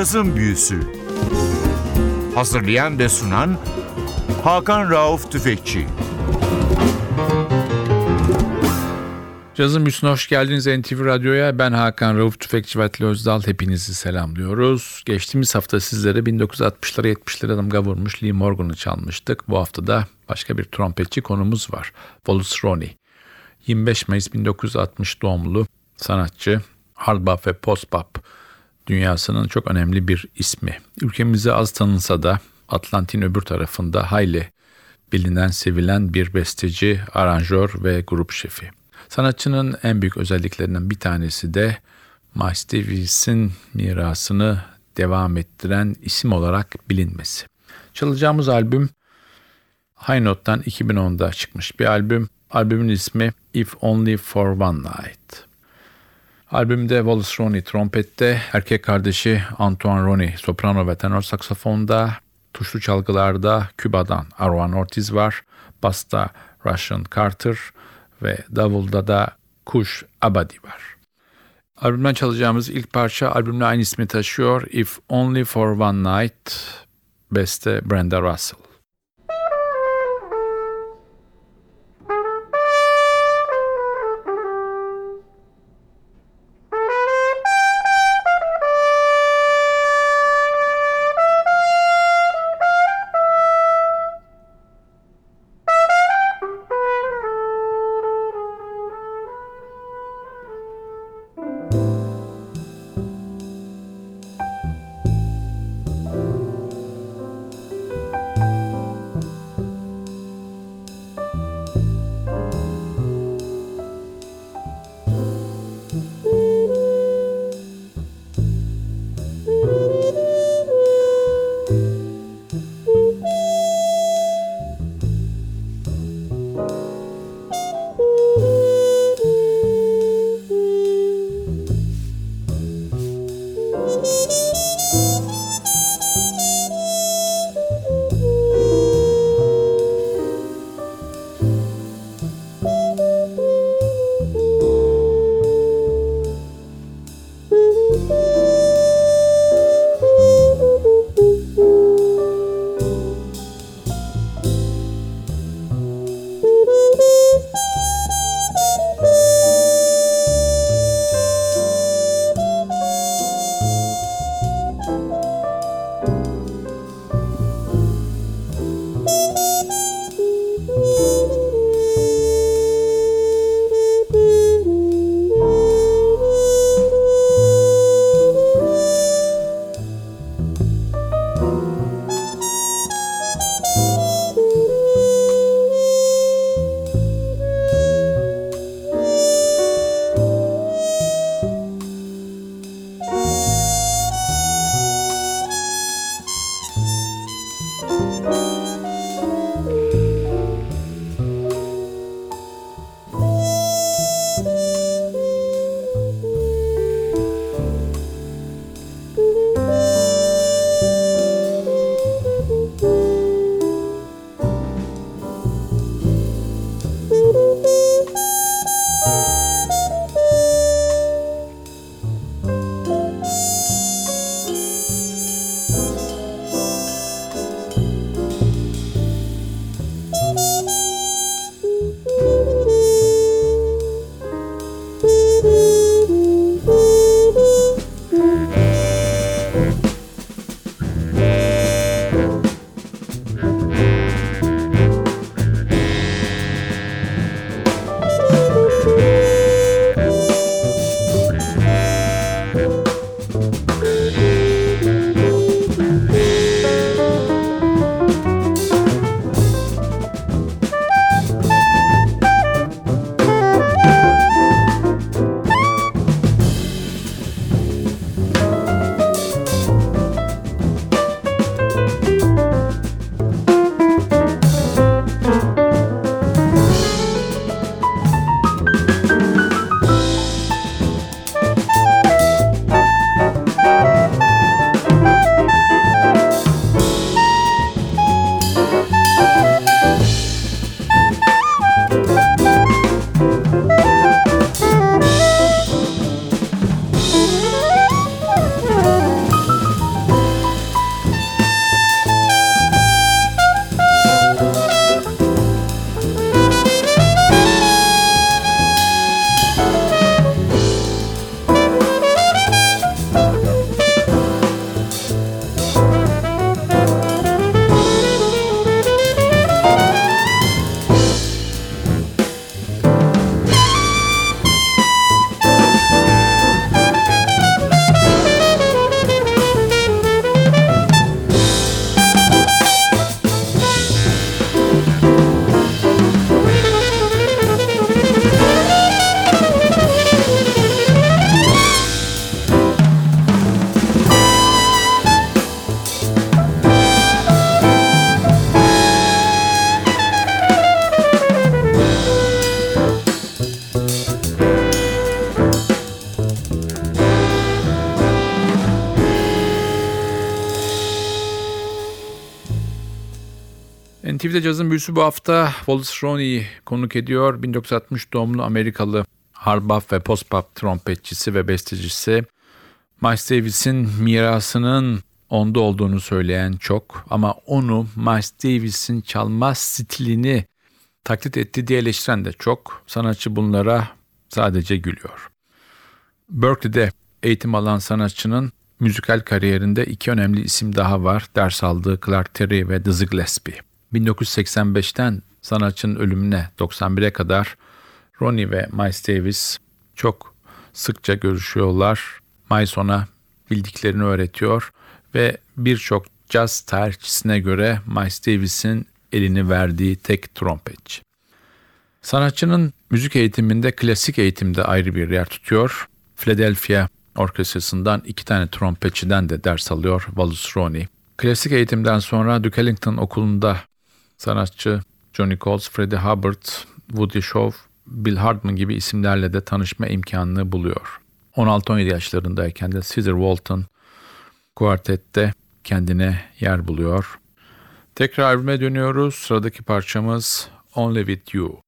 Cazın Büyüsü Hazırlayan ve sunan Hakan Rauf Tüfekçi Cazın Büyüsü'ne hoş geldiniz NTV Radyo'ya. Ben Hakan Rauf Tüfekçi ve Atli Özdal. Hepinizi selamlıyoruz. Geçtiğimiz hafta sizlere 1960'lara 70'lere damga vurmuş Lee Morgan'ı çalmıştık. Bu hafta da başka bir trompetçi konumuz var. Wallace Roney. 25 Mayıs 1960 doğumlu sanatçı, hard ve post bop dünyasının çok önemli bir ismi. Ülkemize az tanınsa da Atlantin öbür tarafında hayli bilinen, sevilen bir besteci, aranjör ve grup şefi. Sanatçının en büyük özelliklerinden bir tanesi de Miles Davis'in mirasını devam ettiren isim olarak bilinmesi. Çalacağımız albüm High Note'dan 2010'da çıkmış bir albüm. Albümün ismi If Only For One Night. Albümde Wallace Roney trompette, erkek kardeşi Antoine Roney soprano ve tenor saksafonda, tuşlu çalgılarda Küba'dan Arwan Ortiz var, basta Russian Carter ve davulda da Kush Abadi var. Albümden çalacağımız ilk parça albümle aynı ismi taşıyor. If Only For One Night, beste Brenda Russell. NTV'de cazın büyüsü bu hafta Wallace Roney'i konuk ediyor. 1960 doğumlu Amerikalı harbaf ve post-pop trompetçisi ve bestecisi. Miles Davis'in mirasının onda olduğunu söyleyen çok ama onu Miles Davis'in çalma stilini taklit etti diye eleştiren de çok. Sanatçı bunlara sadece gülüyor. Berkeley'de eğitim alan sanatçının müzikal kariyerinde iki önemli isim daha var. Ders aldığı Clark Terry ve Dizzy Gillespie. 1985'ten sanatçının ölümüne 91'e kadar Ronnie ve Miles Davis çok sıkça görüşüyorlar. Miles ona bildiklerini öğretiyor ve birçok caz tarihçisine göre Miles Davis'in elini verdiği tek trompetçi. Sanatçının müzik eğitiminde klasik eğitimde ayrı bir yer tutuyor. Philadelphia Orkestrası'ndan iki tane trompetçiden de ders alıyor Wallace Roney. Klasik eğitimden sonra Duke Ellington Okulu'nda sanatçı Johnny Coles, Freddie Hubbard, Woody Shaw, Bill Hardman gibi isimlerle de tanışma imkanını buluyor. 16-17 yaşlarındayken de Caesar Walton kuartette kendine yer buluyor. Tekrar albüme dönüyoruz. Sıradaki parçamız Only With You.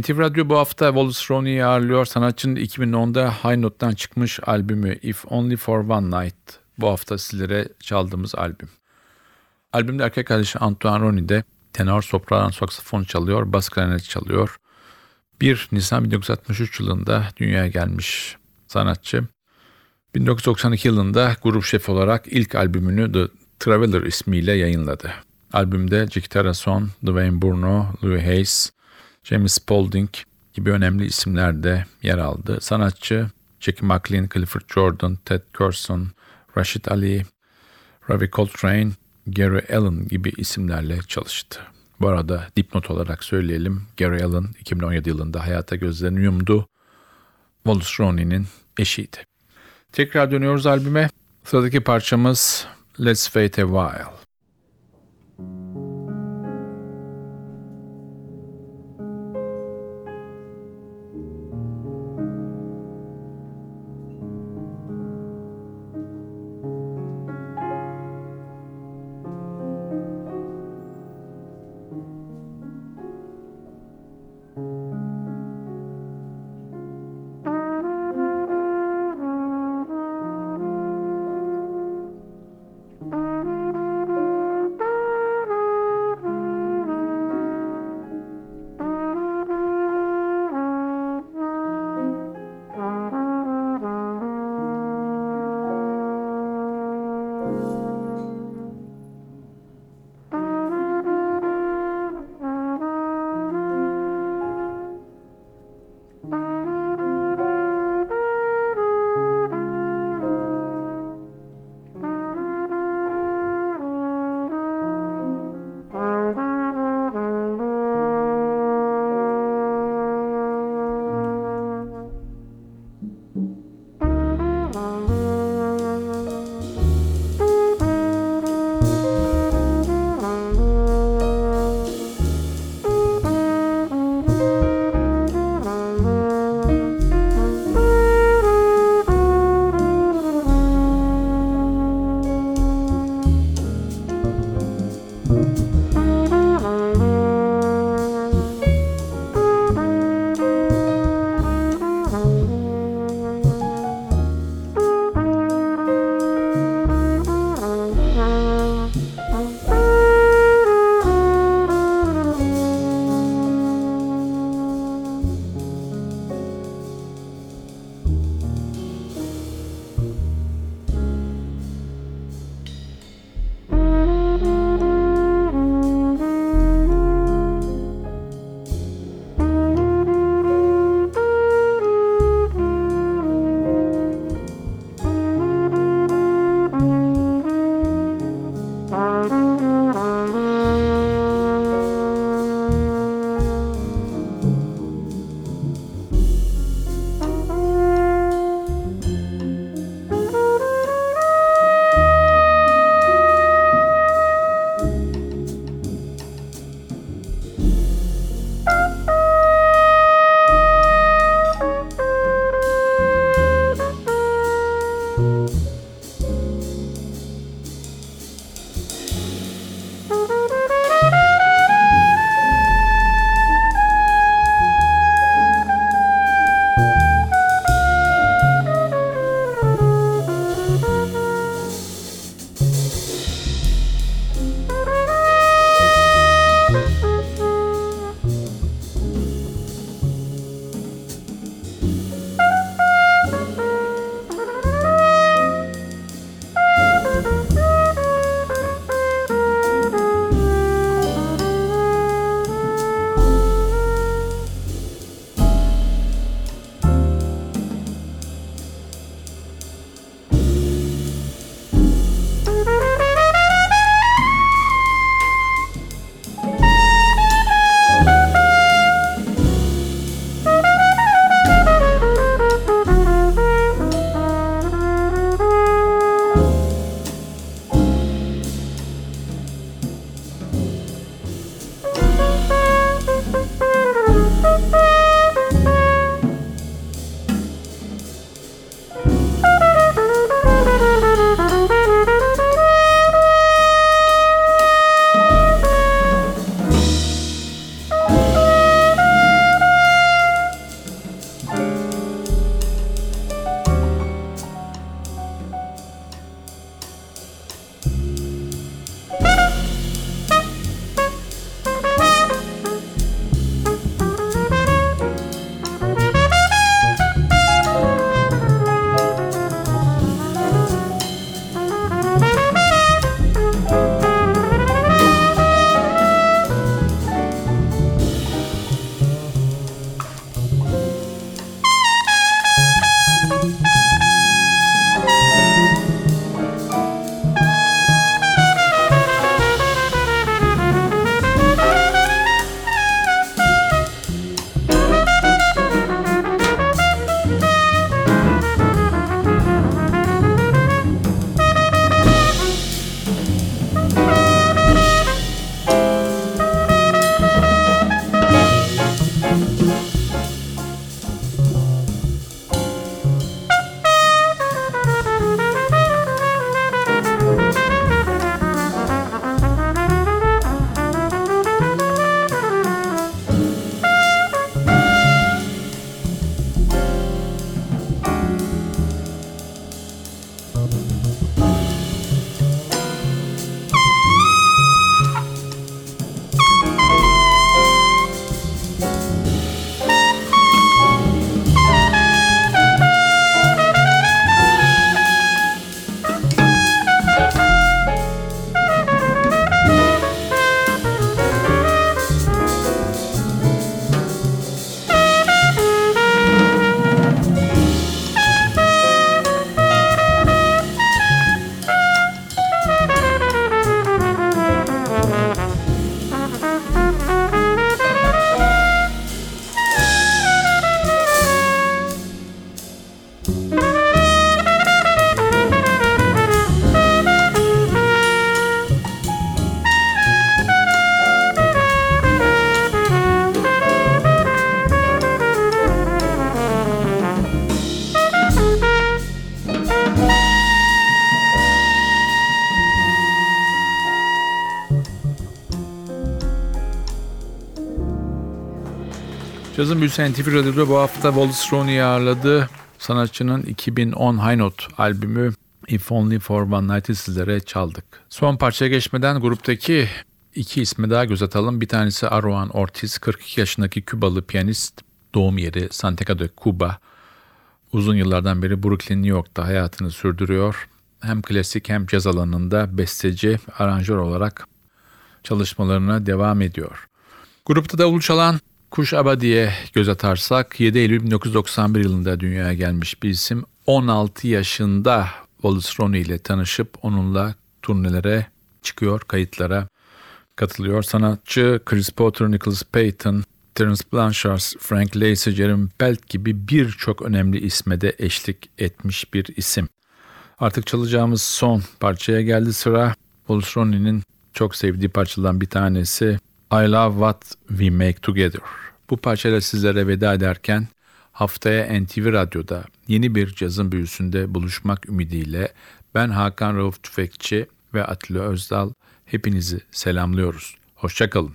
NTV Radyo bu hafta Wallace Roney'i ağırlıyor. Sanatçının 2010'da High Note'dan çıkmış albümü If Only For One Night. Bu hafta sizlere çaldığımız albüm. Albümde erkek kardeşi Antoine Roney de tenor, sopran, saksafon çalıyor, bas klarnet çalıyor. 1 Nisan 1963 yılında dünyaya gelmiş sanatçı. 1992 yılında grup şefi olarak ilk albümünü The Traveler ismiyle yayınladı. Albümde Jack Terrason, Dwayne Burno, Louis Hayes, James Spaulding gibi önemli isimler de yer aldı. Sanatçı Jackie McLean, Clifford Jordan, Ted Curson, Rashid Ali, Ravi Coltrane, Gary Allen gibi isimlerle çalıştı. Bu arada dipnot olarak söyleyelim. Gary Allen 2017 yılında hayata gözlerini yumdu. Wallace Roney'nin eşiydi. Tekrar dönüyoruz albüme. Sıradaki parçamız Let's Wait a While. Cazın Büyüsü NTV Radyo'da bu hafta Wallace Roney'i ağırladı. Sanatçının 2010 High Note albümü If Only For One Night'ı sizlere çaldık. Son parçaya geçmeden gruptaki iki isme daha göz atalım. Bir tanesi Aruan Ortiz, 42 yaşındaki Kübalı piyanist. Doğum yeri Santiago de Cuba. Uzun yıllardan beri Brooklyn, New York'ta hayatını sürdürüyor. Hem klasik hem caz alanında besteci, aranjör olarak çalışmalarına devam ediyor. Grupta davul çalan Kuş Abadi'ye göz atarsak 7 Eylül 1991 yılında dünyaya gelmiş bir isim. 16 yaşında Wallace Roney ile tanışıp onunla turnelere çıkıyor, kayıtlara katılıyor. Sanatçı Chris Potter, Nicholas Payton, Terence Blanchard, Frank Lacey, Jeremy Belt gibi birçok önemli isme de eşlik etmiş bir isim. Artık çalacağımız son parçaya geldi sıra. Wallace Roney'nin çok sevdiği parçalardan bir tanesi I Love What We Make Together. Bu parçayla sizlere veda ederken haftaya NTV Radyo'da yeni bir cazın büyüsünde buluşmak ümidiyle ben Hakan Rauf Tüfekçi ve Atilla Özdal hepinizi selamlıyoruz. Hoşçakalın.